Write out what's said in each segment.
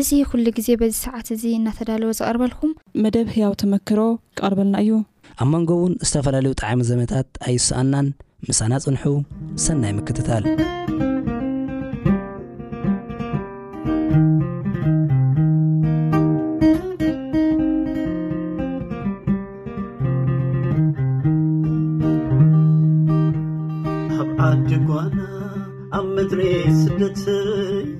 እዚ ኩሉ ግዜ በዚ ሰዓት እዚ እናተዳለወ ዝቐርበልኩም። መደብ ህያው ተመክሮ ክቐርበልና እዩ። ኣብ መንጎ እውን ዝተፈላለዩ ጠዓሚ ዘመታት ኣይሰኣናን ምሳና ፅንሑ ሰናይ ምክትታል።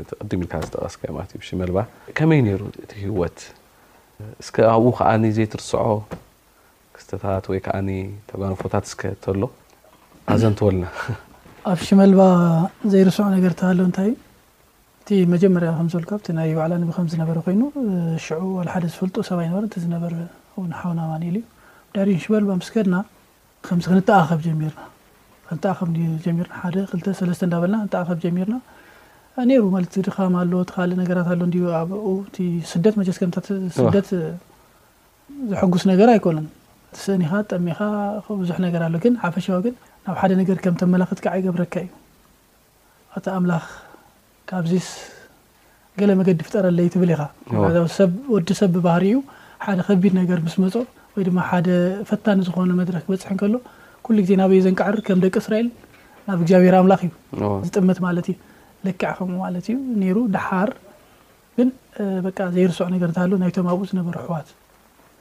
እቲ ቅድም ኢልካ ዝጠቀስካዮ ማለት እዩ ሽመልባ ከመይ ነይሩ እቲ ሂወት እስከ ኣብኡ ከኣ ዘይትርስዖ ክስተታት ወይ ከኣ ተጓንፎታት እስከ ተሎ ኣዘንትወልና። ኣብ ሽመልባ ዘይርስዖ ነገር ተሃሎ እንታይ እዩ እቲ መጀመርያ ከም ዝበልካ እቲ ናይ ባዕላ ንብከም ዝነበረ ኮይኑ ሽዑ ዋላ ሓደ ዝፈልጦ ሰብ ኣይነበረን እቲ ዝነበረ ውን ሓውና ኣማኒኤል እዩ ዳርዩ ሽመልባ ምስ ከድና ከምዚ ክንተኣኸብ ጀሚርና ክንተኣኸብ ጀሚርና ሓደ ክልተ ሰለስተ እንዳበልና ክንተኣኸብ ጀሚርና ነይሩ ማለት ድኻም ኣሎ እቲ ካልእ ነገራት ኣሎ እንዲዩ ኣብኡ እቲ ስደት መቸስ ከምታት ስደት ዘሐጉስ ነገር ኣይኮነን ትስእኒኻ ጠሚኻ ብዙሕ ነገር ኣሎ ግን ሓፈሻዊ ግን ናብ ሓደ ነገር ከም ተመላኽት ከዓ ይገብረካ እዩ እቲ ኣምላኽ ካብዚስ ገለ መገዲ ፍጠረለይ ትብል ኢኻ። ምክንያቱ ሰብ ወዲ ሰብ ብባህሪኡ ሓደ ከቢድ ነገር ምስ መጾ ወይ ድማ ሓደ ፈታኒ ዝኾነ መድረኽ ክበጽሕ እንከሎ ኩሉ ግዜ ናበይ እዩ ዘንቃዕር? ከም ደቂ እስራኤል ናብ እግዚኣብሔር ኣምላኽ እዩ ዝጥምት ማለት እዩ። ልክዕ ከምኡ ማለት እዩ ነይሩ። ደሓር ግን በቃ ዘይርስዖ ነገር እንተሃልዩ ናይቶም ኣብኡ ዝነበሩ ኣሕዋት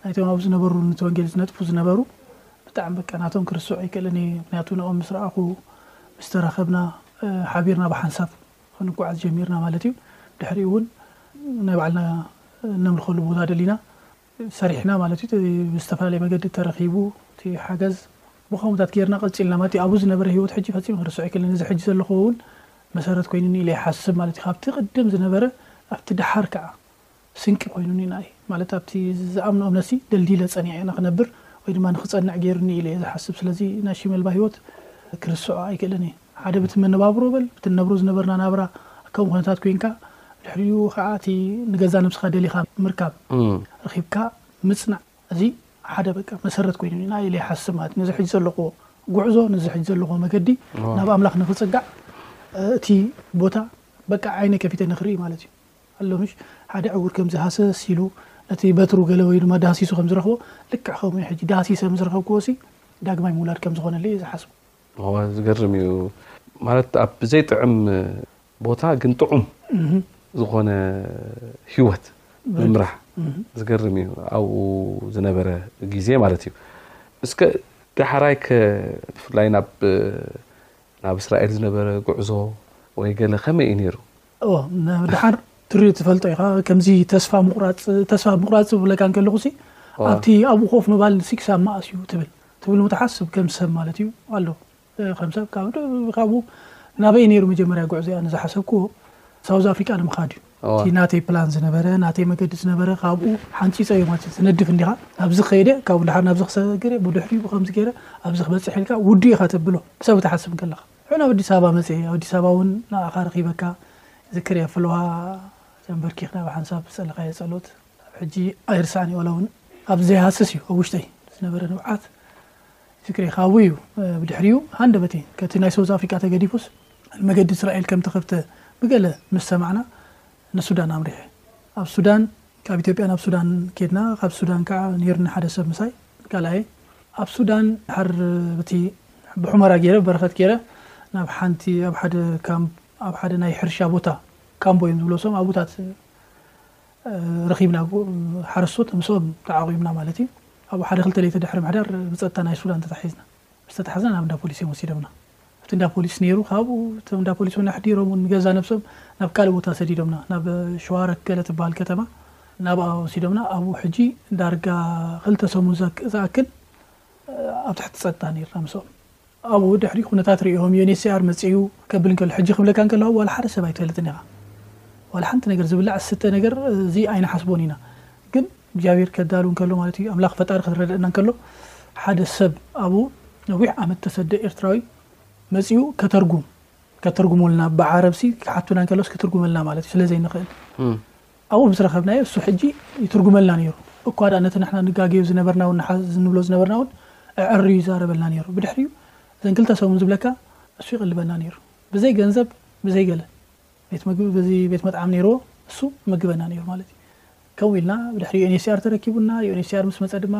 ናይቶም ኣብኡ ዝነበሩ ነቲ ወንጌል ዝነጥፉ ዝነበሩ ብጣዕሚ በቃ ናቶም ክርስዕ ኣይክእልን እየ ምክንያቱ ንኦም ምስ ረኣኹ ምስ ተራኸብና ሓቢርና ብሓንሳብ ክንጓዓዝ ጀሚርና ማለት እዩ ድሕሪኡ እውን ናይ ባዕልና እነምልኸሉ ቦታ ደሊና ሰሪሕና ማለት እዩ ብዝተፈላለየ መገዲ ተረኪቡ እቲ ሓገዝ ብከምኡታት ገይርና ቀፂልና ማለት እዩ ኣብኡ ዝነበረ ሂወት ሕጂ ፈፂሙ ክርስዖ ኣይክእልን እዚ ሕጂ ዘለክዎ እውን መሰረት ኮይኑኒ ኢለ ይሓስብ ማለት እዩ ካብቲ ቅድም ዝነበረ ኣብቲ ደሓር ከዓ ስንቂ ኮይኑኒ ናይ ማለት ኣብቲ ዝኣምኖ እምነትሲ ደልዲለ ፀኒዐ ንክነብር ወይ ድማ ንክፀንዕ ገይሩኒ ኢለ እየ ዝሓስብ ስለዚ ናይ ሽመልባ ሂወት ክርስዖ ኣይክእልን እየ። ሓደ ብቲ መነባብሮ በል ብቲ ንነብሮ ዝነበርና ናብራ ከምኡ ኩነታት ኮይንካ ድሕሪኡ ክዓ እቲ ንገዛ ነብስካ ደሊካ ምርካብ ረኪብካ ምጽናዕ እዚ ሓደ በቃ መሰረት ኮይኑና ኢለ ይሓስብ ማለት ነዚ ሕጂ ዘለክዎ ጉዕዞ ነዚ ሕጂ ዘለክዎ መገዲ ናብ ኣምላክ ንክጽጋዕ እቲ ቦታ በቃ ዓይነይ ከፊተ ንክርኢ ማለት እዩ ኣሎ ምሽ ሓደ ዕውር ከምዚ ሃሰስ ኢሉ ነቲ በትሩ ገለ ወይ ድማ ዳህሲሱ ከም ዝረኽቦ ልክዕ ከምኡ ሕጂ ዳህሲሰ ምስ ረኸብክዎሲ ዳግማይ ምውላድ ከም ዝኾነለይ እየ ዝሓስቦ እወ ዝገርም እዩ ማለት ኣብ ብዘይ ጥዕም ቦታ ግን ጥዑም ዝኾነ ሂወት ምምራሕ ዝገርም እዩ ኣብኡ ዝነበረ ግዜ ማለት እዩ እስከ ዳሕራይ ከ ብፍላይ ናብ ናብ እስራኤል ዝነበረ ጉዕዞ ወይ ገለ ከመይ እዩ ነይሩ? እወ ድሓር ትሪ ትፈልጦ ኢኻ ከምዚ ተስፋ ምቑራጽ ተስፋ ምቑራጽ ዝብለካ እንከለኹሲ ኣብቲ ኣብኡ ኮፍ ምባል ሲክሳብ መኣስ እዩ ትብል ትብል ትሓስብ ከም ሰብ ማለት እዩ ኣሎ ከም ሰብ ካብኡ ናበይ ነይሩ መጀመርያ ጉዕዞ ኣነ ዝሓሰብክዎ ሳውዝ ኣፍሪቃ ንምኻድ እዩ እቲ ናተይ ፕላን ዝነበረ ናተይ መገዲ ዝነበረ ካብኡ ሓንፂፀ እዩ ማለት ትነድፍ እንዲኻ ኣብዚ ከይደ ካብኡ ድሓር ናብዚ ክሰግር ብድሕሪኡ ብከምዚ ገይረ ኣብዚ ክበፅሕ ኢልካ ውዱእ ኢኻ ተብሎ ሰብ ትሓስብ ከለኻ ሕን ኣብ ኣዲስ ኣበባ መፅአ ኣብ ኣዲስ ኣበባ እውን ንኣኻ ረኺበካ ዝክር እያ ፍለዋ ተንበርኪኽና ብሓንሳብ ዝፀለኻዮ ፀሎት ክሳብ ሕጂ ኣይርስዓን'ዩ ዋላ'ውን ኣብ ዘይሃስስ እዩ ኣብ ውሽጠይ ዝነበረ ንብዓት ፍቅሬ ኻቡ እዩ ብድሕሪኡ ሃንደበቲ ከቲ ናይ ሰውዝ ኣፍሪቃ ተገዲፉስ መገዲ እስራኤል ከም ተኸፍተ ብገለ ምስ ሰማዕና ንሱዳን ኣምሪሐ ኣብ ሱዳን ካብ ኢትዮጵያ ናብ ሱዳን ኬድና ካብ ሱዳን ከኣ ኔርኒ ሓደ ሰብ ምሳይ ካልኣየይ ኣብ ሱዳን ድሓር ብቲ ብሑመራ ጌረ በረኸት ጌረ ናብ ሓንቲ ኣብ ሓደ ካምፕ ኣብ ሓደ ናይ ሕርሻ ቦታ ካምቦ እዮም ዝብለሶም ኣብታት ረኺብና ሓረስቶት ምስኦም ተዓቑብና ማለት እዩ ኣብኡ ሓደ ክልተ ለይቲ ድሕሪ ምሕዳር ብፀጥታ ናይ ሱዳን ተታሒዝና ምስ ተታሕዝና ናብ እንዳ ፖሊስ እዮም ወሲደምና ኣብቲ እንዳ ፖሊስ ነይሩ ካብኡ እቶም እንዳ ፖሊስ እውን ኣሕዲሮም እውን ንገዛ ነብሶም ናብ ካልእ ቦታ ሰዲዶምና ናብ ሸዋረክ ገለ ትበሃል ከተማ ናብኣ ወሲዶምና ኣብኡ ሕጂ ዳርጋ ክልተ ሰሙን ዝኣክል ኣብ ትሕቲ ጸጥታ ኔርና ምስኦም ኣብኡ ድሕሪ ኩነታት ርእዮም UNHCR መጺኡ ከብል እንከሎ ሕጂ ክብለካ እንከለኹ ዋላ ሓደ ሰብ ኣይትፈልጥን ኢኻ ዋላ ሓንቲ ነገር ዝብላዕ ዝስተ ነገር እዚ ኣይንሓስቦን ኢና ግን እግዚኣብሄር ከዳሉ እንከሎ ማለት እዩ ኣምላኽ ፈጣሪ ክትረድእና እንከሎ ሓደ ሰብ ኣብኡ ነዊሕ ዓመት ተሰደ ኤርትራዊ መጺኡ ከተርጉም ከተርጉሙልና ብዓረብሲ ክሓቱና እንከሎስ ክትርጉመልና ማለት እዩ ስለ ዘይንኽእል ኣብኡ ምስ ረኸብናዮ እሱ ሕጂ ይትርጉመልና ነይሩ። እኳ ድኣ ነቲ ንሕና ንጋገዮ ዝነበርናውን ንሓዝ ንብሎ ዝነበርናውን ኣዐርዩ ይዛረበልና ነይሩ። ብድሕሪኡ እዘን ክልተ ሰሙን ዝብለካ እሱ ይቕልበና ነይሩ። ብዘይ ገንዘብ ብዘይ ገለ። ቤት መግቢ በዚ ቤት መጥዓም ነይርዎ እሱ ይመግበና ነይሩ ማለት እዩ። ከምኡ ኢልና ብድሕሪኡ UNHCR ተረኪቡና። UNHCR ምስ መጸ ድማ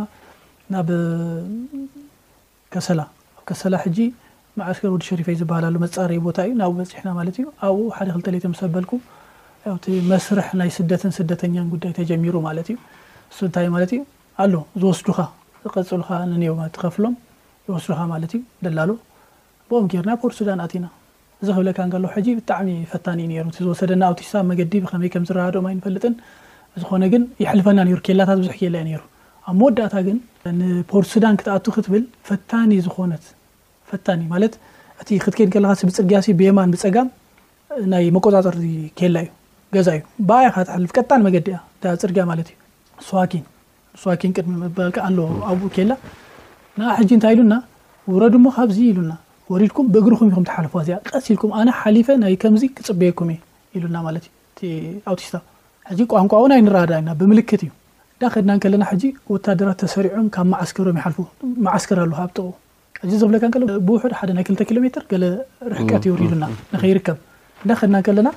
ናብ ከሰላ ኣብ ከሰላ ሕጂ መዓስከር ወዲ ሸሪፈይ ዝብሃል ኣሎ መጻረዪ ቦታ እዩ ናብኡ በጺሕና ማለት እዩ ኣብኡ ሓደ ክልተ ለይተ ምስ ኣበልኩ ያው እቲ መስርሕ ናይ ስደትን ስደተኛን ጉዳይ ተጀሚሩ ማለት እዩ እሱ እንታይ ማለት እዩ ኣሎ ዝወስዱኻ ዝቀጽሉኻ ንንየው ትኸፍሎም ይወስዱኻ ማለት እዩ ደላሎ ብኦም ጌርና ፖርት ሱዳን ኣቲና እዚ ክብለካ እንከለኹ ሕጂ ብጣዕሚ ፈታኒ እዩ ነይሩ። እቲ ዝወሰደና ኣውቲስት ኣብ መገዲ ብኸመይ ከም ዝረዳድኦም ኣይንፈልጥን፣ ብዝኾነ ግን ይሕልፈና ነይሩ፣ ኬላታት ብዙሕ ኬላ እዩ ነይሩ። ኣብ መወዳእታ ግን ንፖርት ሱዳን ክትኣቱ ክትብል ፈታኒ ዝኾነት ፈታኒ ማለት እቲ ክትከይድ ከለኻሲ ብጽርግያሲ ብየማን ብጸጋም ናይ መቆጻጸርቲ ኬላ እዩ ገዛ እዩ ብኣ ኢኻ ትሓልፍ ቀጣን መገዲ እያ እታ ጽርግያ ማለት እዩ ስዋኪን ምስዋኪን ቅድሚ ምባልካ ኣሎ ኣብኡ ኬላ ንኣ ሕጂ እንታይ ኢሉና ውረዱ እሞ ካብዚ ኢሉና ወሪድኩም ብእግርኹም ኢኹም ትሓልፉዋ እዚኣ ቀስ ኢልኩም ኣነ ሓሊፈ ናይ ከምዚ ክጽበየኩም እየ ኢሉና ማለት እዩ እቲ ኣውቲስታ ሕጂ ቋንቋ እውን ኣይንረዳዳእ ኢና ብምልክት እዩ እንዳ ከድና እንከለና ሕጂ ወታደራት ተሰሪዖም ካብ መዓስከሮም ይሓልፉ መዓስከር ኣሎ ካብ ጥቕኡ ሕጂ ዝብለካ እንከሎ ብውሑድ ሓደ ናይ ክልተ ኪሎ ሜትር ገለ ርሕቀት እዩ ሪዱና ንኸይርከብ እንዳ ከድና እንከለና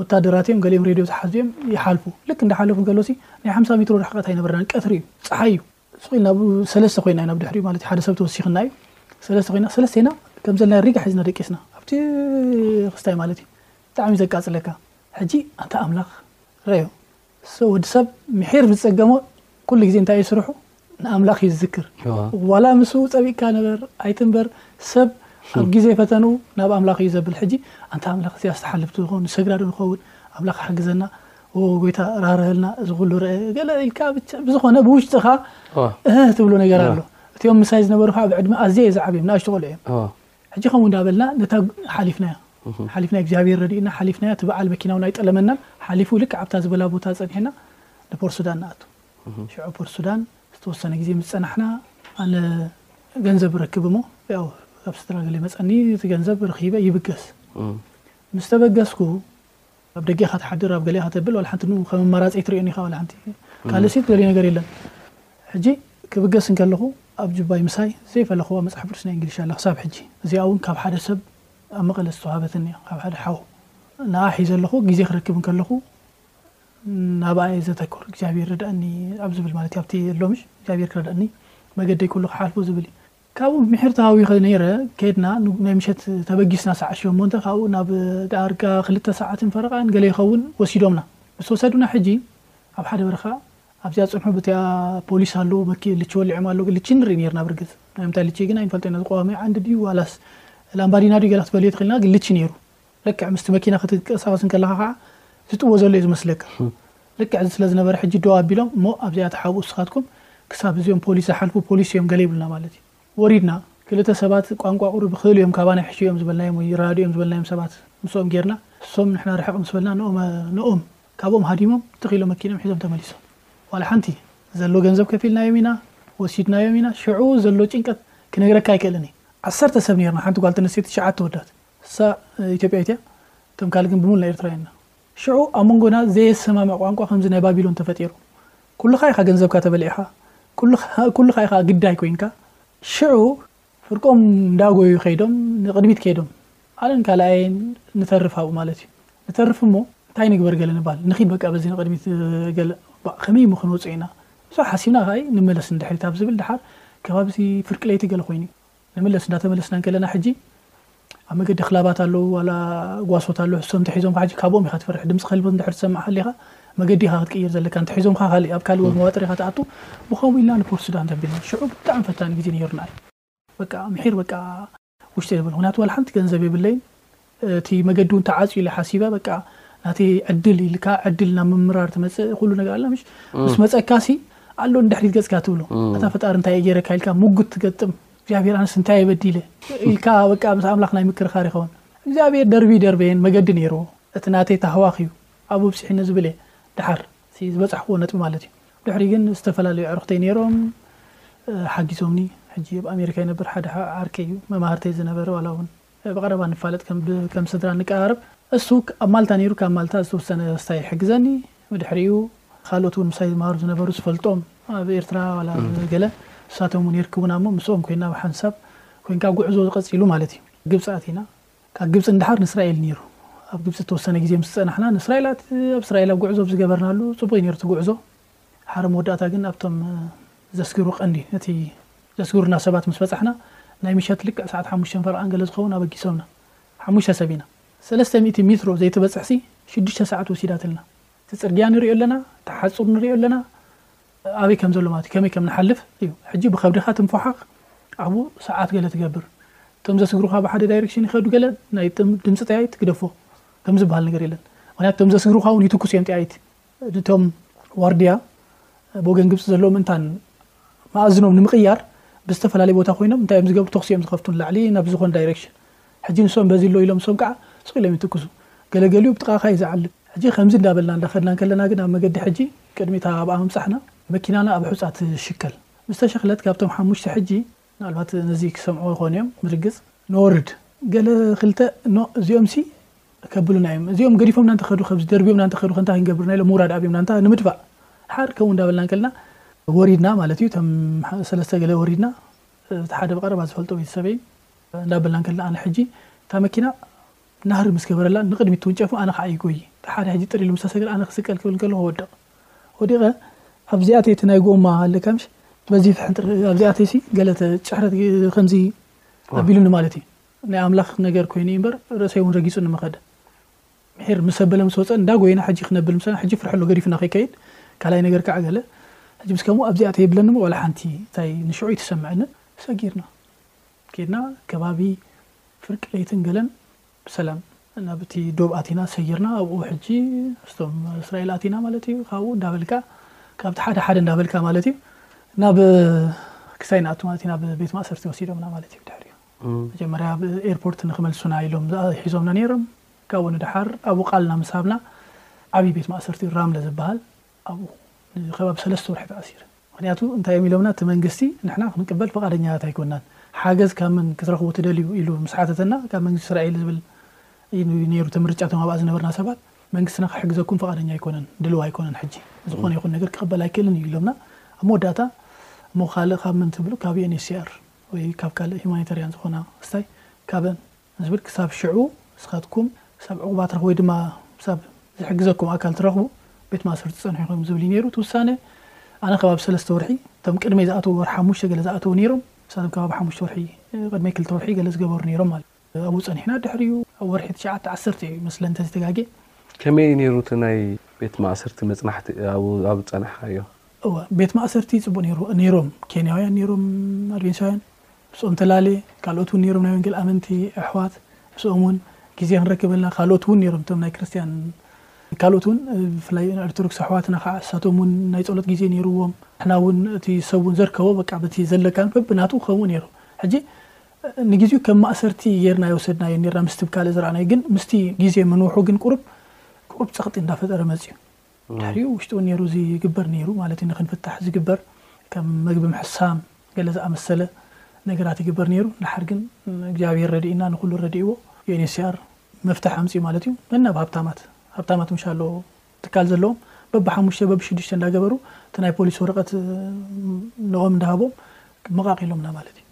ወታደራት እዮም ገሊኦም ሬድዮ ዝሓዙ እዮም ይሓልፉ ልክ እንዳሓለፉ እንከሎሲ ናይ ሓምሳ ሜትሮ ርሕቀት ኣይነበረናን ቀትሪ እዩ ፀሓይ እዩ ስቕ ኢልና ሰለስተ ኮይና ኢና ብድሕሪኡ ማለት እዩ ሓደ ሰብ ተወሲኽና እዩ ሰለስተ ኮይና ሰለስተና ከም ዘለና ሪጋ ሒዝና ደቂስና ኣብቲ ክስታይ ማለት እዩ ብጣዕሚ ዘቃፅለካ ሕጂ ኣንታ ኣምላኽ ረዮ So ወዲ ሰብ ምሒር ምስ ጸገሞ ኩሉ ግዜ እንታይ እዩ ስርሑ ንኣምላኽ እዩ ዝዝክር እዎ። ዋላ ምስኡ ጸቢቅካ ንበር ኣይትንበር ሰብ ኣብ ግዜ ፈተንኡ ናብ ኣምላኽ እዩ ዘብል ሕጂ ኣንታ ኣምላኽ እዚኣ ዝተሓልፍ ዶ ንኸውን ንሰግራ ዶ ንኸውን ኣምላኽ ሓግዘና ኦ ጎይታ ራህርሀልና እዚ ኩሉ ርአ ገለ ኢልካ ብቻ ብዝኾነ ብውሽጥኻ እዎ። እህ ትብሎ ነገር እዎ። ኣሎ እቲኦም ምሳይ ዝነበሩ ከዓ ብዕድመ ኣዝየ እየ ዝዓብዮም ንኣሽቱ ቆልዑ እዮም እዎ። ሕጂ ከምኡ እንዳበልና ነታ ሓሊፍናያ ሓሊፍናያ እግዚኣብሄር ረዲኡና ሓሊፍናያ እቲ በዓል መኪና እውን ኣይጠለመናን ሓሊፉ ልክዕ ኣብታ ዝበላ ቦታ ጸኒሕና ንፖርሱዳን ንኣቱ ሽዑ ፖርሱዳን ዝተወሰነ ግዜ ምስ ጸናሕና ኣነ ገንዘብ ረክብ እሞ ያው ካብ ስድራ ገለ ይመጸኒ እቲ ገንዘብ ረኺበ ይብገስ ምስ ተበገስኩ ኣብ ደገ ኢኻ ትሓድር ኣብ ገለ ኢኻ ተብል ዋላ ሓንቲ ን ከም ኣማራጺ ኣይትርእዮን ኢኻ ዋላ ሓንቲ ካልእሲ ትደልዮ ነገር የለን ሕጂ ክብገስ እንከለኹ ኣብ ጁባይ ምሳይ ዘይፈለኽዋ መጽሓፍ ቅዱስ ናይ እንግሊሽ ኣላ ክሳብ ሕጂ እዚኣ ውን ካብ ሓደ ሰብ ኣብ መቐለ ዝተዋሃበትኒ እያ ካብ ሓደ ሓው ንኣ ሒዘ ኣለኹ ግዜ ክረክብ እንከለኹ ናብኣ እየ ዘተኩር እግዚኣብሄር ርድኣኒ ኣብ ዝብል ማለት እዩ ኣብቲ ሎምሽ እግዚኣብሄር ክረድኣኒ መገደይ ኩሉ ክሓልፎ ዝብል እዩ ካብኡ ምሒር ተሃዊኸ ነይረ፣ ከድና ናይ ምሸት ተበጊስና ሰዓት ሸሞንተ ካብኡ ናብ ዳርጋ ክልተ ሰዓትን ፈረቓን ገለ ይኸውን ወሲዶምና ምስ ወሰዱና ሕጂ ኣብ ሓደ በረኻ ኣብዚኣ ጽንሑ ብቲኣ ፖሊስ ኣለዉ በኪ ልቺ ወሊዖም ኣሎ ልቺ ንርኢ ነርና ብርግጽ ናይ ምንታይ ልቺ ግን ኣይንፈልጦ ኢና ዝቆዋሚ ዓንዲ ድዩ ዋላስ ላምባዲና ድዩ ገለ ክትበልዮ ትኽእል ኢና ግን ልቺ ነይሩ ልክዕ ምስቲ መኪና ክትንቀሳቐስ እንከለኻ ከኣ ዝጥወ ዘሎ እዩ ዝመስለካ። ልክዕ እዚ ስለ ዝነበረ ሕጂ ደው ኣቢሎም እሞ ኣብዚኣ ተሓብኡ እስኻትኩም ክሳብ እዚኦም ፖሊስ ዝሓልፉ ፖሊስ እዮም ገለ ይብሉና ማለት እዩ። ወሪድና ክልተ ሰባት ቋንቋ ቁሩብ ይኽእሉ እዮም ካባና ይሕሹ እዮም ዝበልናዮም ወይ ይራዱ እዮም ዝበልናዮም ሰባት ምስኦም ጌርና እሶም ንሕና ርሕቕ ምስ በልና ንኦም ንኦም ካብኦም ሃዲሞም ትኽ ኢሎም መኪኖም ሒዞም ተመሊሶም ዋላ ሓንቲ ዘሎ ገንዘብ ከፊልናዮም ኢና ወሲድናዮም ኢና ሽዑ ዘሎ ጭንቀት ክነግረካ ኣይክእልን እየ ዓሰርተ ሰብ ኔርና ሓንቲ ጓል ተነስተይቲ ትሽዓተ ኣወዳት ንሳ ኢትዮጵያዊት እያ፣ እቶም ካልእ ግን ብምሉእና ኤርትራውያን ኢና። ሽዑ ኣብ መንጎና ዘየሰማምዕ ቋንቋ ከምዚ ናይ ባቢሎን ተፈጢሩ። ኩልኻ ኢኻ ገንዘብካ ተበሊዕኻ፣ ኩልኻ ኢኻ ግዳይ ኮይንካ። ሽዑ ፍርቆም እንዳጎዩ ከይዶም ንቕድሚት ከይዶም፣ ኣነን ካልኣየይን ንተርፍ ኣብኡ ማለት እዩ። ንተርፍ እሞ እንታይ ንግበር ገለ ንበሃል፣ ንኺድ በቃ በዚ ንቕድሚት ገለ፣ ባእ ከመይ እሞ ክንወጽእ ኢና፣ ብዙሕ ሓሲብና ከኣ ንምለስ ንድሕሪት ኣብ ዝብል ደሓር ከባቢ ፍርቂ ለይቲ ገለ ኮይኑ እዩ። ንምለስ እንዳተመለስና እንከለና ሕጂ ኣብ መገዲ ክላባት ኣለዉ ዋላ ጓሶት ኣለዉ ሕሶም ተሒዞምካ ሕጂ ካብኦም ኢኻ ትፈርሕ ድምጺ ከልቢ እንድሕር ትሰምዕ ሃሊኻ መገዲ ኢኻ ክትቅይር ዘለካ እንተሒዞምካ ካልእ ኣብ ካልእ መዋጥር ኢኻ ትኣቱ ብከምኡ ኢልና ንፖርት ሱዳን ተቢልና ሽዑ ብጣዕሚ ፈታኒ ግዜ ነይሩና እዩ በቃ ምሒር በቃ ውሽጠይ የብል ምክንያቱ ዋላ ሓንቲ ገንዘብ የብለይን እቲ መገዲ ውን ተዓጽዩ ኢለ ሓሲበ በቃ ናተይ ዕድል ኢልካ ዕድል ናብ ምምራር ትመጽእ ኩሉ ነገር ኣላ ምሽ ምስ መጸካሲ ኣሎ ንድሕሪት ገጽካ ትብሎ ኣታ ፈጣሪ እንታይ እየ ገይረካ ኢልካ ሙጉት ትገጥም እግዚኣብሔር ኣነስ እንታይ በዲለ ኢልካ በቃ ምስ ኣምላኽ ናይ ምክርኻር ይኸውን እግዚኣብሔር ደርቢ ይደርበየን መገዲ ነይርዎ እቲ ናተይ ታህዋኽ እዩ ኣብኡ ኣብጺሑኒ ዝብል እየ ድሓር እቲ ዝበጻሕክዎ ነጥቢ ማለት እዩ ድሕሪ ግን ዝተፈላለዩ ኣዕሩኽተይ ነይሮም ሓጊዞምኒ ሕጂ ኣብ ኣሜሪካ ይነብር ሓደ ዓርከይ እዩ መማህርተይ ዝነበረ ዋላ እውን ብቐረባ ንፋለጥ ከም ስድራ ንቀራረብ እሱ ኣብ ማልታ ነይሩ ካብ ማልታ ዝተውሰነ ስታይ ይሕግዘኒ ብድሕሪኡ ካልኦት ውን ምሳይ ዝመሃሩ ዝነበሩ ዝፈልጦም ኣብ ኤርትራ ዋላ ገለ ንሳቶም ውን የርክቡና እሞ ምስኦም ኮይና ብሓንሳብ ኮንካ ጉዕዞ ቀጺሉ ማለት እዩ ግብጺ ኣቲና ካብ ግብጺ ንደሓር ንእስራኤል ነይሩ ኣብ ግብጺ ዝተወሰነ ግዜ ምስ ጸናሕና ንእስራኤል ኣብ እስራኤል ኣብ ጉዕዞ ኣብ ዝገበርናሉ ጽቡቕ እዩ ነይሩ እቲ ጉዕዞ ሓደ መወዳእታ ግን ኣብቶም ዘስግሩ ቀንዲ እቲ ዘስግሩና ሰባት ምስ በጻሕና ናይ ምሸት ልክዕ ሰዓት ሓሙሽተን ፈረቓን ገለ ዝኸውን ኣበጊሶምና። ሓሙሽተ ሰብ ኢና። ሰለስተ ሚእቲ ሚትሮ ዘይትበጽሕሲ ሽዱሽተ ሰዓት ወሲዳትልና። እቲ ጽርግያ ንርእዮ ኣለና፣ እቲ ሓጹር ንርእዮ ኣለና ኣበይ ከም ዘሎ ማለት እዩ ከመይ ከም ንሓልፍ እዩ። ሕጂ ብኸብድኻ ትንፎሓኽ ኣብኡ ሰዓት ገለ ትገብር። እቶም ዘስግሩኻ ብሓደ ዳይረክሽን ይኸዱ ገለ ናይ ድምጺ ጠያይት ግደፎ ከምዝብሃል ነገር የለን። ምኽንያቱ እቶም ዘስግሩኻ እውን ይትኩሱ እዮም ጠያይት። እቶም ዋርድያ ብወገን ግብፂ ዘለዎ ምእንታን መኣዝኖም ንምቕያር ብዝተፈላለየ ቦታ ኮይኖም እንታይ እዮም ዝገብሩ ተኽሲ እዮም ዝኸፍቱ ንላዕሊ ናብ ዝኾን ዳይሬክሽን ሕጂ ንሶም በዚ ኣሎ ኢሎም ሶም ከዓ ስቕ ኢሎም ይትክሱ ገለገሊኡ ብጥቓኻ እዩ ዝዓልብ ሕጂ ከምዚ እንዳበልና እንዳኸድና ከለና ግን ኣብ መገዲ ሕጂ ቅድሚታ ኣብኣ ምብፃሕና መኪናና ኣብ ሑፃ ትሽከል ምስተሸኽለት ካብቶም ሓሙሽተ ሕጂ ምናልባት ነዚ ክሰምዕዎ ይኾኑ እዮም ብርግጽ። ነወርድ ገለ ክልተ እኖ እዚኦምሲ ከብሉና እዮም እዚኦም ገዲፎምና እንተኸዱ ከምዚ ደርብዮምና እንተኸዱ ከ እንታይ ክንገብር ናይ ኢሎም ምውራድ ኣብዮምና እንታ ንምድፋእ ሓር ከምኡ እንዳበልና እንከልና ወሪድና ማለት እዩ እቶም ሰለስተ ገለ ወሪድና እቲ ሓደ ብቐረባ ዝፈልጦ ቤተሰበይ እንዳበልና እንከልና ኣነ ሕጂ እታ መኪና ናህሪ ምስ ገበረላ ንቕድሚት ትውንጨፉ ኣነ ከዓ ይጎይ እቲ ሓደ ሕጂ ጥር ኢሉ ምስ ተሰገረ ኣነ ክስቀል ክብል እንከለኹ ክወድቕ ወዲቀ ኣብዚኣተይ እቲ ናይ ጎማ ኣለካ ምሽ በዚ ፍሕንጥር ኣብዚኣተይ ሲ ገለ ጭሕረት ከምዚ ኣቢሉኒ ማለት እዩ ናይ ኣምላኽ ነገር ኮይኑ እዩ እምበር ርእሰይ እውን ረጊጹ ንምኸደ ምሒር ምስ ኣበለ ምስ ወፀ እንዳ ጎይና ሕጂ ክነብል ምስ ሕጂ ፍርሒ ኣሎ ገዲፍና ከይከይድ ካልኣይ ነገር ከዓ ገለ ሕጂ ምስ ከምኡ ኣብዚኣ ተየብለኒ ዋላ ሓንቲ እንታይ ንሽዑ ይትሰምዐንን ሰጊርና ከይድና ከባቢ ፍርቂ ለይትን ገለን ብሰላም ናብ እቲ ዶብ ኣቲና ሰጊርና ኣብኡ ሕጂ ምስቶም እስራኤል ኣቲና ማለት እዩ ካብኡ እንዳበልካ ካብቲ ሓደ ሓደ እንዳበልካ ማለት እዩ ናብ ክሳይ ንኣቱ ማለት እዩ ናብ ቤት ማእሰርቲ ወሲዶምና ማለት እዩ ድሕሪኡ መጀመርያ ኣብ ኤርፖርት ንክመልሱና ኢሎም ሒዞምና ነይሮም ካብኡ ንደሓር ኣብኡ ቃልና ምስ ሃብና ዓብዪ ቤት ማእሰርቲ ራምለ ዝበሃል ኣብኡ ንከባቢ ሰለስተ ወርሒ ተኣሲረ። ምኽንያቱ እንታይ እዮም ኢሎምና፣ እቲ መንግስቲ ንሕና ክንቅበል ፍቓደኛታት ኣይኮናን፣ ሓገዝ ካብ መን ክትረኽቡ ትደልዩ ኢሉ ምስ ሓተተና ካብ መንግስቲ እስራኤል ዝብል እዩ ነይሩ እቲ ምርጫ፣ እቶም ኣብኣ ዝነበርና ሰባት መንግስትና ክሕግዘኩም ፍቓደኛ ኣይኮነን፣ ድሉው ኣይኮነን ሕጂ ዝኾነ ይኹን ነገር ክቕበል ኣይክእልን እዩ ኢሎምና፣ ኣብ መወዳእታ እሞ ካልእ ካብ መን ትብሉ ካብ UNHCR ወይ ካብ ካልእ ሁማኒታርያን ዝኾና ስታይ ካብን፣ ዝብል ክሳብ ሽዑ ንስኻትኩም ክሳብ ዕቑባ ትረኽቡ ወይ ድማ ክሳብ ዝሕግዘኩም ኣካል ትረኽቡ ቤት ማእሰርቲ ትጸንሑ ኢኹም ዝብል እዩ ነይሩ እቲ ውሳነ። ኣነ ከባቢ ሰለስተ ወርሒ እቶም ቅድመይ ዝኣተዉ ወርሒ ሓሙሽተ ገለ ዝኣተዉ ነይሮም ንሳቶም ከባቢ ሓሙሽተ ወርሒ ቅድመይ ክልተ ወርሒ ገለ ዝገበሩ ነይሮም ማለት እዩ። ኣብኡ ጸኒሕና ድሕሪኡ ኣብ ወርሒ ትሽዓተ ዓሰርተ እዩ መስለኒ እንተዘይተጋግየ። ከመይ እዩ ነይሩ እቲ ናይ ቤት ማእሰርቲ መጽናሕቲ ኣብኡ ኣብ ዝጸናሕካዮ? እወ ቤት ማእሰርቲ ጽቡቕ ነይሩ ነይሮም ኬንያውያን ነይሮም ኣድቬንቲሳውያን ምስኦም ተላሊ ካልኦት ውን ነሮም ናይ ወንጌል ኣመንቲ ኣሕዋት ምስኦም ውን ግዜ ክንረክብ ከለና ካልኦት ውን ነሮም እቶም ናይ ክርስትያን ካልኦት ውን ብፍላይ ናይ ኦርቶዶክስ ኣሕዋትና ካኣ ንሳቶም ውን ናይ ጸሎት ግዜ ነርዎም ንሕና ውን እቲ ሰብ ውን ዘርከቦ በቃ በቲ ዘለካን በብናቱ ከምኡ ነሩ ሕጂ ንግዜኡ ከም ማእሰርቲ ገርና ኣይወሰድናዮን ነርና ምስቲ ብካልእ ዝራኣናዮ ግን ምስቲ ግዜ ምንውሑ ግን ቁሩብ ቁሩብ ጸቅጢ እንዳፈጠረ መጽዩ። ድሕሪኡ ውሽጡ ኔሩ ዝግበር ኔሩ ማለት እዩ ንክንፍታሕ ዝግበር ከም መግቢ ምሕሳም ገለ ዝኣመሰለ ነገራት ይግበር ኔሩ ድሓር ግን እግዚኣብሄር ረዲእና ንኩሉ ረዲእዎ UNHCR መፍትሕ ኣምጺኡ ማለት እዩ ነናብ ሃብታማት ሃብታማት ምሻሎ ትካል ዘለዎም በቢ ሓሙሽተ በቢ ሽዱሽተ እንዳገበሩ እቲ ናይ ፖሊስ ወረቀት ነኦም እንዳሃቦም መቃቂሎምና ማለት እዩ።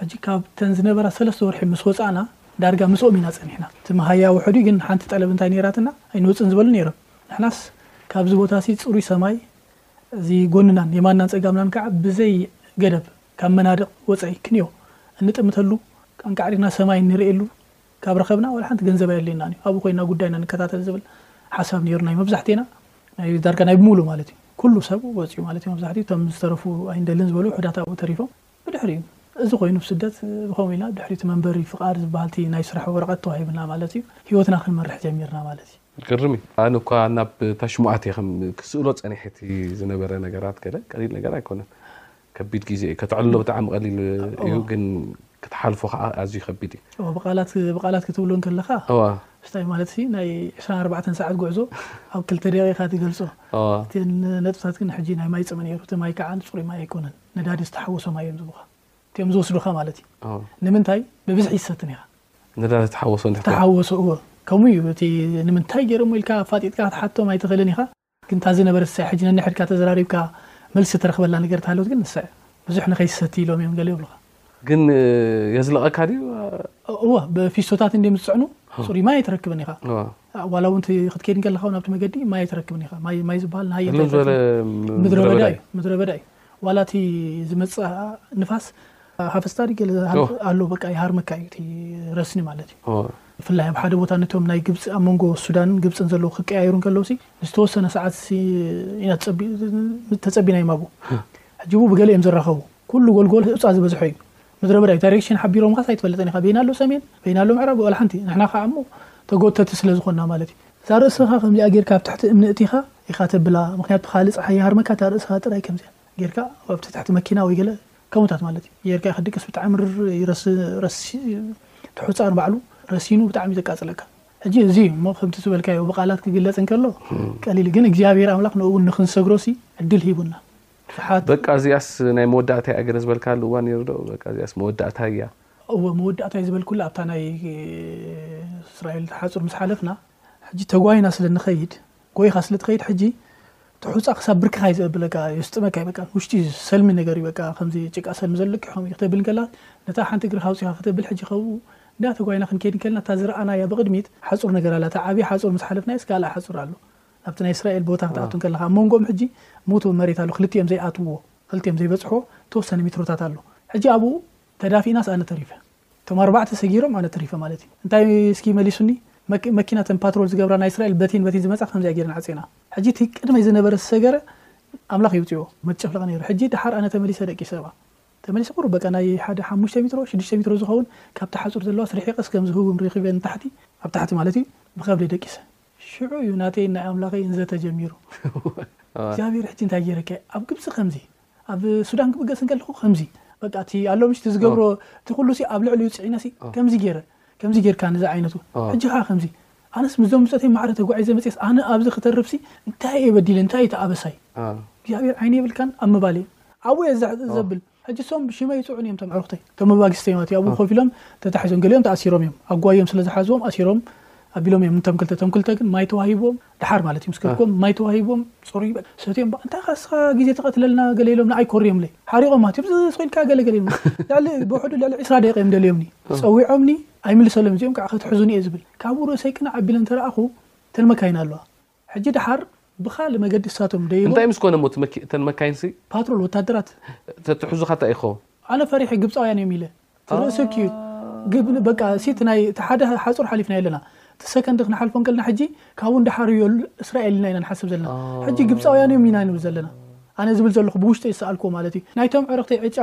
ሕጂ ካብተን ዝነበራ ሰለስተ ወርሒ ምስ ወጻእና ዳርጋ ምስኦም ኢና ጸኒሕና። እቲ መሃያ ውሑድ እዩ ግን ሓንቲ ጠለብ እንታይ ነይራትና ኣይንወጽእን ዝበሉ ነይሮም። ንሕናስ ካብዚ ቦታ'ሲ ጽሩይ ሰማይ እዚ ጎንናን የማንናን ጸጋምናን ከኣ ብዘይ ገደብ ካብ መናድቕ ወጻኢ ክንዮ እንጥምተሉ ኣንቃዕሪርና ሰማይ እንርእየሉ ካብ ረኸብና ዋላ ሓንቲ ገንዘብ ኣየድልየናን እዩ ኣብኡ ኮይና ጉዳይና ንከታተል ዝብል ሓሳብ ነይሩ ናይ መብዛሕቴና። ናይ ዳርጋ ናይ ብምሉኡ ማለት እዩ። ኩሉ ሰብ ወጺኡ ማለት እዩ መብዛሕቲኡ እቶም ዝተረፉ ኣይንደልን ዝበሉ ውሑዳት ኣብኡ ተሪፎም። ብድሕሪኡ እዚ ኮይኑ ብ ስደት ብከምኡ ኢልና ብድሕሪኡ እቲ መንበሪ ፍቃድ ዝባሃል እቲ ናይ ስራሕ ወረቀት ተዋሂብና ማለት እዩ ሂወትና ክንመርሕ ጀሚርና ማለት እዩ። ዝገርም እዩ ኣነ እኳ ናብ እታ ሽሙ ኣትየ ከም ክስእሎ ጸኒሐ እቲ ዝነበረ ነገራት ገለ ቀሊል ነገር ኣይኮነን ከቢድ ግዜ እዩ ከተዕልሎ ብጣዕሚ ቀሊል እዩ ግን ክትሓልፎ ከኣ ኣዝዩ ከቢድ እዩ። እወ ብቃላት ብቃላት ክትብሎ እንከለካ እወ ስታይ ማለት ሲ ናይ ዕስራን ኣርባዕተን ሰዓት ጉዕዞ ኣብ ክልተ ደቂቅ ኢካ ትገልጾ እወ እተን ነጥብታት ግን ሕጂ ናይ ማይ ጽምእ ኔሩ እቲ ማይ ከኣ ጽሩይ ማይ ኣይኮነን ነዳዲ ዝተሓወሶ ማይ እዮም ዝህቡኻ እቲኦም ዝወስዱኻ ማለት እዩ ንምንታይ ብብዝሒ ይሰትን ኢኻ ነዳዲ ዝተሓወሶ ዝተሓወሶ እወ ከምኡ እዩ እቲ ንምንታይ ገይሮሞ ኢልካ ኣፋጢጥካ ክትሓቶም ኣይትኽእልን ኢኻ ግን እታ ዝነበረት ንሳ ሕጂ ነንሕድካ ተዘራሪብካ መልሲ ተረኽበላ ነገር ተሃለወት ግን ንሳ እያ ብዙሕ ንኸይሰቲ ኢሎም እዮም ገለ ይብሉኻ ግን የዝልቐካ ድዩ? እወ ብፊስቶታት እንዲም ዝፅዕኑ ፅሩይ ማይ ኣይትረክብን ኢኻ ዋላ እውን ክትከይድ ከለካ ናብቲ መገዲ ማይ ኣይትረክብን ኢኻ ማይ ዝበሃል ንሃየ ምድረ በዳ እዩ ምድረ በዳ እዩ ዋላ እቲ ዝመፅእ ንፋስ ሃፈስታ ገለ ኣሎ በቃ ይሃርመካ እዩ እቲ ረስኒ ማለት እዩ ብፍላይ ኣብ ሓደ ቦታ ነቶም ናይ ግብፂ ኣብ መንጎ ሱዳንን ግብፅን ዘለዉ ክቀያየሩ ከለዉ ዝተወሰነ ሰዓት ኢና ተፀቢናዮም ኣብኡ ሕጂ ብገለ እዮም ዝራኸቡ ኩሉ ጎልጎል ህጹጻ ዝበዝሖ እዩ ምድረ በዳ እዩ ዳይሬክሽን ሓቢሮምኻስ ኣይትፈልጥን ኢኻ በይናሉ ሰሜን በይናሉ ምዕራብ ዋላ ሓንቲ ንሕና ከዓ እሞ ተጎተቲ ስለ ዝኾንና ማለት እዩ እዛ ርእስኻ ከምዚኣ ጌርካ ኣብ ትሕቲ እምኒ እቲኻ ኢኻ ተብላ ምኽንያቱ ብኻልእ ጸሓይ ይሃርመካ እታ ርእስኻ ጥራይ ከምዚኣ ጌርካ ኣብቲ ትሕቲ መኪና ወይ ገለ ከምኡታት ማለት እዩ ጌርካ ኢኻ ድቅስ ብጣዕሚ ምርር ይረስ ረስ እቲ ሑጻ ንባዕሉ ረሲኑ ብጣዕሚ ዘቃጽለካ ሕጂ እዚ እዩ እሞ ከምቲ ዝበልካዮ ብቃላት ክግለጽ እንከሎ ቀሊል ግን እግዚኣብሔር ኣምላኽ ንእውን ንክንሰግሮሲ ዕድል ሂቡና ፍሓት። በቃ እዚኣስ ናይ መወዳእታይ እያ ገለ ዝበልካሉ እዋን ነይሩ ዶ በቃ እዚኣስ መወዳእታይ እያ። እወ መወዳእታይ ዝበልኩላ ኣብታ ናይ እስራኤል ሓጹር ምስ ሓለፍና ሕጂ ተጓይና ስለ ንኸይድ ጎይኻ ስለ ትኸይድ ሕጂ እቲ ሑጻ ክሳብ ብርክኻ እዩ ዘብለካ የስጥመካ እዩ በቃ ውሽጢ ሰልሚ ነገር እዩ በቃ ከምዚ ጭቃ ሰልሚ ዘሎ ኪሖም እዩ ክተብል ከላ ነታ ሓንቲ እግርኻ ኣውጺኻ ክተብል ሕጂ ከብኡ እንዳ ተጓይና ክንከይድ ከልና እታ ዝረኣናያ ብቕድሚት ሓጹር ነገር ኣላ እታ ዓብያ ሓጹር ምስ ሓለፍናየስ ካልኣ ሓጹር ኣሎ ናብቲ ናይ እስራኤል ቦታ ክትኣቱ እንከለኻ ኣብ መንጎኦም ሕጂ ሞትዊ መሬት ኣሎ ክልቲኦም ዘይኣትውዎ ክልቲኦም ዘይበጽሕዎ እተወሰነ ሚትሮታት ኣሎ ሕጂ ኣብኡ ተዳፊእናስ ኣነ ተሪፈ እቶም ኣርባዕተ ሰጊሮም ኣነ ተሪፈ ማለት እዩ እንታይ እስኪ መሊሱኒ መኪና ተን ፓትሮል ዝገብራ ናይ እስራኤል በቲን በቲን ዝመጻ ከምዚኣ ጌርና ዓጺና ሕጂ እቲ ቅድመይ ዝነበረ ዝሰገረ ኣምላኽ ይውጽኦ መጨፍለቕ ነይሩ ሕጂ ድሓር ኣነ ተመሊሰ ደቂ ሰባ ተመሊሰ ቁሩብ በቃ ናይ ሓደ ሓሙሽተ ሚትሮ ሽዱሽተ ሚትሮ ዝኸውን ካብቲ ሓጹር ዘለዋስ ርሒቐስ ከም ዝህቡም ርኺበ ንታሕቲ ኣብ ታሕቲ ማለት እዩ ብኸብደይ ደቂሰ ሽዑ እዩ ናተይን ናይ ኣምላኸይን ዘተ ጀሚሩ። እግዚኣብሔር ሕጂ እንታይ ጌረከ ኣብ ግብጺ ከምዚ ኣብ ሱዳን ክብገስ እንከለኹ ከምዚ በቃ እቲ ኣሎ ምሽ እቲ ዝገብሮ እቲ ኩሉ ሲ ኣብ ልዕሊኡ ጽዒነ ሲ ከምዚ ጌረ ከምዚ ጌርካ ንዚ ዓይነቱ ሕጂ ከዓ ከምዚ ኣነስ ምስዞም ብጾተይ ማዕረ ተጓዒዘ መጽስ ኣነ ኣብዚ ክተርፍሲ እንታይ እየ በዲለ እንታይ እዩ ተኣበሳይ እግዚኣብሔር ዓይነ የብልካን ኣብ ምባል እዩ ኣብኡ እየ ዘብል ሕጂ ሶም ብሽመይ ይጽዑኒ እዮም ቶም ኣዕሩኽተይ ቶም ኣባጊስ ሰይማት ኣብኡ ኮፍ ኢሎም ተታሒዞም ገሊኦም ተኣሲሮም እዮም ኣብ ጓዮም ስለ ዝሓዝዎም ኣሲሮም ኣቢሎም እዮም ንቶም ክልተ ቶም ክልተ ግን ማይ ተዋሂቦም ድሓር ማለት እዩ ምስ ከድኩም ማይ ተዋሂቦም ጽሩይ ሰትዮም በቃ እንታይ ኻስኻ ግዜ ተቐትለልና ገለ ኢሎም ንዓይ ኮርዮምለይ ሓሪቖም ማለት እዮም ዝስኺልካ ገለ ገለ ኢሎም ልዕሊ ብውሕዱ ልዕሊ ዕስራ ደቂቕ እዮም ደልዮምኒ ጸዊዖምኒ ኣይምልሰሎም እዚኦም ከዓ ክትሕዙኒ እየ ዝብል ካብኡ ርእሰይ ቅንዕ ኣቢለ እንተረኣኹ ተን መካይን ኣለዋ ሕጂ ደሓር ብኻልእ መገዲ እሳቶም ደይቦም። እንታይ ምስ ኮነ እሞ እተን መካይንሲ? ፓትሮል ወታደራት። ተትሕዙኻ እንታይ ይኸውን? ኣነ ፈሪሐ ግብጻውያን እዮም ኢለ እቲ ርእሲ ኪዩ ግብ በቃ እሲ እቲ ናይ እቲ ሓደ ሓጹር ሓሊፍናዮ ኣለና እቲ ሰከንድ ክንሓልፎ እንከልና ሕጂ ካብኡ ንደሓር ዮል እስራኤል ኢና ኢና ንሓስብ ዘለና ሕጂ ግብጻውያን እዮም ኢና ንብል ዘለና ኣነ ዝብል ዘለኹ ብውሽጠይ ዝሰኣልክዎ ማለት እዩ ናይቶም ዕርኽተይ ዕጫ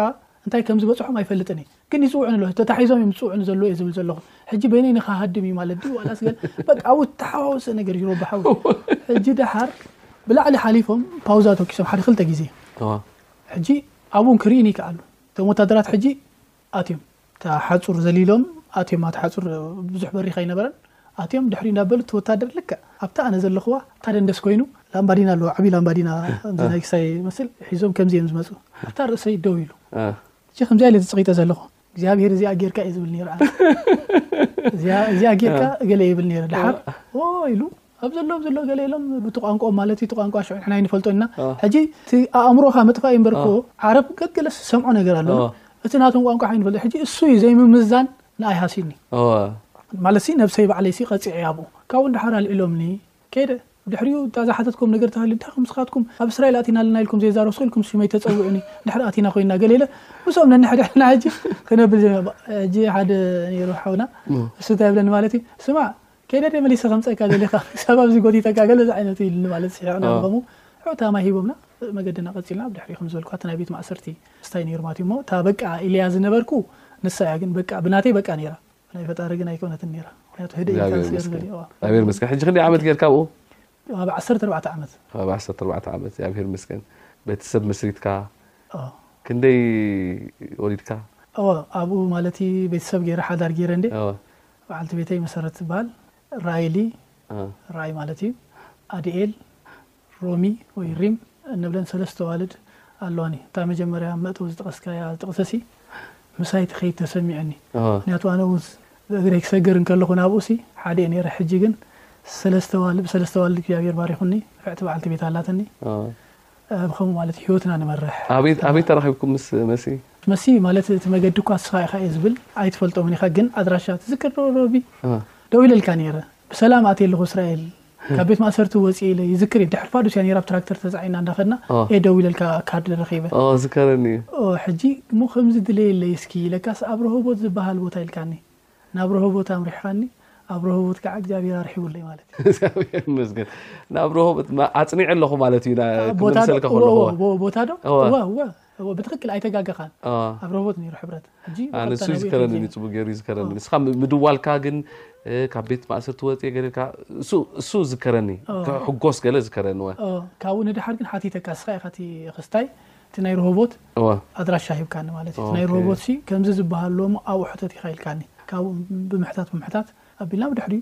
እንታይ ከም ዝበጽሖም ኣይፈልጥን እየ ግን ይፅውዑኒ ኣለዉ ተታሒዞም እዮም ዝፅውዑኒ ዘለዉ እየ ዝብል ዘለኹ ሕጂ በይነይ ንካሃድም እዩ ማለት ድዩ ዋላስ ገል በቃ ኣብኡ ተሓዋወሰ ነገር እዩ ረቢ ሓዊ ሕጂ ደሓር ብላዕሊ ሓሊፎም ፓውዛ ተኪሶም ሓደ ክልተ ግዜ ሕጂ ኣብኡን ክርኢን ይከኣሉ እቶም ወታደራት ሕጂ ኣትዮም እታ ሓፁር ዘሊሎም ኣትዮም ኣቲ ሓፁር ብዙሕ በሪኻ ኣይነበረን ኣትዮም ድሕሪ እንዳበሉ እቲ ወታደር ልክዕ ኣብታ ኣነ ዘለኹዋ እታ ደንደስ ኮይኑ ላምባዲና ኣለዎ ዓብዪ ላምባዲና ናይ ክሳይ መስል ሒዞም ከምዚ እዮም ዝመፁ ኣብታ ርእሰይ ደው ኢሉ እቺ ከምዚኣ ኢለ ተጸቂጠ ዘለኹ እግዚኣብሄር እዚኣ ጌርካ እዩ ዝብል ነይሩ እዚኣ ጌርካ እገለ ይብል ነይረ ድሓር ኢሉ ኣብ ዘሎ ዘሎ ገለ ኢሎም ብቲ ቋንቋኦም ማለት እዩ ቋንቋ ሽዑ ንሕና ይንፈልጦ ኢና ሕጂ እቲ ኣእምሮኻ ምጥፋእ እዩ እምበርኮ ዓረብ ገገለ ዝሰምዖ ነገር ኣሎ እቲ ናቶም ቋንቋ ይንፈልጦ ሕጂ እሱ እዩ ዘይምምዛን ንኣይ ሃሲኒ ማለት ሲ ነብሰይ ባዕለይ ሲ ቀፂዐ ኣብኡ ካብኡ ንድሓር ኣልዒሎምኒ ከይደ ብድሕሪኡ እታ ዝሓተትኩም ነገር ተሃልዩ እንታይ ከም ንስኻትኩም ኣብ እስራኤል ኣቲና ኣለና ኢልኩም ዘይዛረብ ስቕ ኢልኩም ስመይ ተጸውዑኒ ድሕሪ ኣቲና ኮይና ገለ ኢለ ምስኦም ነንሕድሕድና ሕጂ ክነብል ጀመርና ሕጂ ሓደ ነይሩ ሓውና እሱ እንታይ ይብለኒ ማለት እዩ ስማዕ ከይደ ደይ መሊሰ ከምጸካ ደሊኻ ክሳብ ኣብዚ ጎቲተካ ገለ ዝዓይነቱ ኢልኒ ማለት ስሒቕና ንኸምኡ ሕዑታ ማይ ሂቦምና መገድና ቀጺልና ብድሕሪ ከም ዝበልኩ ኣቲ ናይ ቤት ማእሰርቲ ምስታይ ነይሩ ማለት እዩ እሞ እታ በቃ ኢልያ ዝነበርኩ ንሳ እያ ግን በቃ ብናተይ በቃ ነይራ ናይ ፈጣሪ ግን ኣይኮነትን ነይራ ምክንያቱ ህደ እግዚኣብሔር መስገን ሕጂ ክንደይ ዓመት ጌርካ ኣብኡ ኣብ ዓሰርተ ኣርባዕተ ዓመት ኣብ ዓሰርተ ኣርባዕተ ዓመት እግዚኣብሔር መስገን ቤተሰብ መስሪትካ ክንደይ ወሊድካ እወ ኣብኡ ማለት ቤተሰብ ገይረ ሓዳር ገይረ እንዴ በዓልቲ ቤተይ መሰረት ትበሃል ራይሊ ራይ ማለት እዩ ኣድኤል ሮሚ ወይ ሪም እንብለን ሰለስተ ኣዋልድ ኣለዋኒ እታ መጀመርያ ኣብ መእተዊ ዝጠቀስካያ ጥቅስሲ ምሳይ ትከይድ ተሰሚዑኒ ምክንያቱ ኣነ ውን ብእግረይ ክሰግር እንከለኩ ናብኡሲ ሓደ እየ ነይረ ሕጂ ግን ሰለስተ ኣዋልድ ብሰለስተ ኣዋልድ እግዚኣብሔር ባሪኩኒ ንፍዕቲ በዓልቲ ቤት ኣላትኒ ብከምኡ ማለት ሂወትና ንመርሕ። ኣበይ ኣበይ ተራኺብኩም ምስ መሲ? መሲ ማለት እቲ መገዲ እኳ ንስኻ ኢኻ እየ ዝብል ኣይትፈልጦምን ኢኻ ግን ኣድራሻ ትዝክር ዶ ሮቢ ደዊለልካ ነይረ ብሰላም ኣትየ ኣለኹ እስራኤል ካብ ቤት ማእሰርቲ ወጽየ ኢለ ይዝክር እየ ድሕሪ ፋዱስ እያ ነይራ ብትራክተር ተጻዒና እንዳኸድና እየ ደዊለ ልካ ካርድ ረኺበ ዝከረኒ እዩ ሕጂ እሞ ከምዚ ድለየለይ እስኪ ለካስ ኣብ ረሆቦት ዝበሃል ቦታ ኢልካኒ ናብ ረሆቦት ኣምሪሕኻኒ ኣብ ረሆቦት ከዓ እግዚኣብሔር ኣርሒቡለይ ማለት እዩ እግዚኣብሔር ይመስገን ናብ ረሆቦት ኣጽኒዐ ኣለኹ ማለት እዩ ክምልሰልካ ከለኹ ቦታ ዶ እዋ እዋ እወ ብትክክል ኣይተጋገኻን ኣብ ረሆቦት ነይሩ ሕብረት ሕጂ ኣነሱ ይዝከረኒ ንጽቡ ገይሩ ይዝከረኒ ንስኻ ምድዋልካ ግን ካብ ቤት ማእሰርቲ ወፅየ ገለልካ እሱ ዝከረኒ ሕጎስ ገለ ዝከረኒ ወ ካብኡ ንድሓር ግን ሓቲተካ እስኻ ኢኻ እቲ ክስታይ እቲ ናይ ረሆቦት ኣድራሻ ሂብካኒ ማለት እዩ ናይ ረሆቦት ሲ ከምዚ ዝበሃል ሎሞ ኣብኡ ሕተት ኢኻ ኢልካኒ ካብኡ ብምሕታት ብምሕታት ኣቢልና ብድሕሪኡ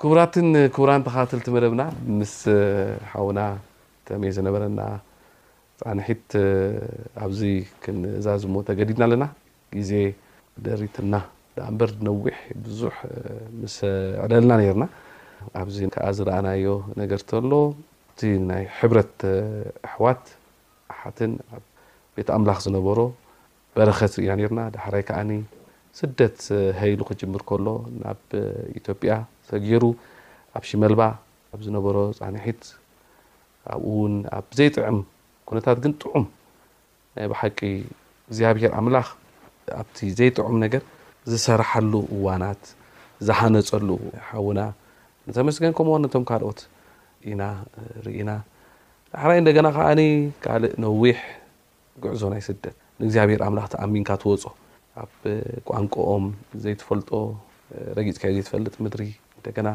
ክቡራትን ክቡራን ተኸታተልቲ መደብና ምስ ሓውና ተሜ ዝነበረና ፃንሒት ኣብዚ ክንዛዝሞ ተገዲድና ኣለና። ግዜ ደሪትና ደኣ እምበር ነዊሕ ብዙሕ ምስ ዕለልና ነይርና። ኣብዚ ከኣ ዝረኣናዮ ነገር ተሎ እቲ ናይ ሕብረት ኣሕዋት ኣሓትን ኣብ ቤት ኣምላኽ ዝነበሮ በረኸት ርኢና ኔርና ዳሕራይ ከኣ ስደት ሀይሉ ክጅምር ከሎ ናብ ኢትዮጵያ ሰጊሩ ኣብ ሽመልባ ኣብ ዝነበሮ ጻንሒት ኣብኡ ውን ኣብ ዘይጥዕም ኩነታት ግን ጥዑም ናይ ብሓቂ እግዚኣብሄር ኣምላኽ ኣብቲ ዘይጥዑም ነገር ዝሰርሓሉ እዋናት ዝሃነጸሉ ሓውና ንተመስገን ከምኡ ውን ነቶም ካልኦት ኢና ርኢና ዳሕራይ እንደገና ከኣ ካልእ ነዊሕ ጉዕዞ ናይ ስደት ንእግዚኣብሔር ኣምላክ ተኣሚንካ ትወጾ ኣብ ቋንቆኦም ዘይትፈልጦ ረጊጽካዮ ዘይትፈልጥ ምድሪ እንደገና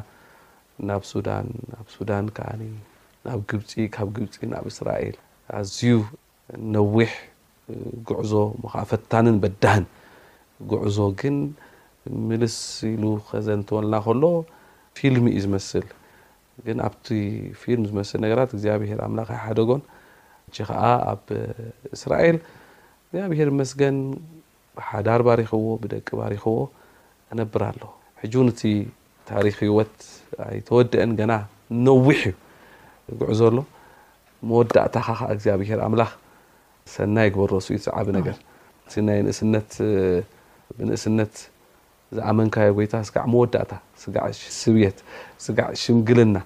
ናብ ሱዳን ናብ ሱዳን ከኣኒ ናብ ግብጺ ካብ ግብጺ ናብ እስራኤል ኣዝዩ ነዊሕ ጉዕዞ እሞ ከኣ ፈታንን በዳህን ጉዕዞ ግን ምልስ ኢሉ ከዘንትወልና ከሎ ፊልም እዩ ዝመስል ግን ኣብቲ ፊልም ዝመስል ነገራት እግዚኣብሄር ኣምላክ ኣይሓደጎን ሕጂ ከኣ ኣብ እስራኤል እግዚኣብሄር ይመስገን ብሓዳር ባሪክዎ ብደቂ ባሪክዎ እነብር ኣሎ ሕጂ ውን እቲ ታሪክ ሂወት ኣይተወደእን ገና ነዊሕ እዩ ጉዕዞ ኣሎ መወዳእታካ ከኣ እግዚኣብሄር ኣምላክ ሰናይ ይግበሮ እሱ እዩ እቲ ዓቢ ነገር እቲ ናይ ንእስነት ብንእስነት ዝኣመንካዮ ጎይታ እስካዕ መወዳእታ ስጋዕ ስብየት ስጋዕ ሽምግልና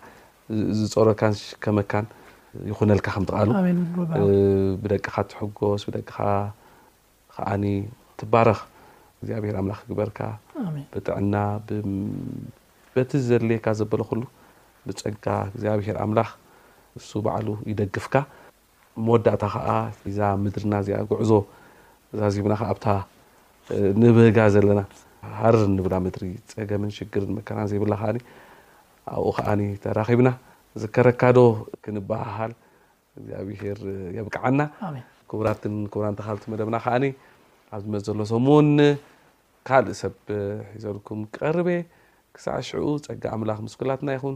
ዝጾረካን ዝሽከመካን ይኹነልካ ከምቲ ቃሉ ብደቅኻ ትሕጎስ ብደቅኻ ከዓኒ ትባረኽ እግዚኣብሔር ኣምላኽ ግበርካ ብጥዕና በቲ ዘድልየካ ዘበለ ኩሉ ብጸጋ እግዚኣብሔር ኣምላኽ እሱ ባዕሉ ይደግፍካ። መወዳእታ ከኣ እዛ ምድርና እዚኣ ጉዕዞ ዛዚምና ከኣ ኣብታ ንብህጋ ዘለና ሃረር እንብላ ምድሪ ጸገምን ሽግርን መከራን ዘይብላ ከኣ ኣብኡ ከኣ ተራኺብና ዝከረካዶ ክንበሃሃል እግዚኣብሄር የብቅዓና። ክቡራትን ክቡራን ተኻልቲ መደብና ከኣ ኣብ ዝመጽእ ዘሎ ሰሙን ካልእ ሰብ ሒዘልኩም ቀርበ ክሳዕ ሽዑ ጸጋ ኣምላኽ ምስ ኩላትና ይኹን።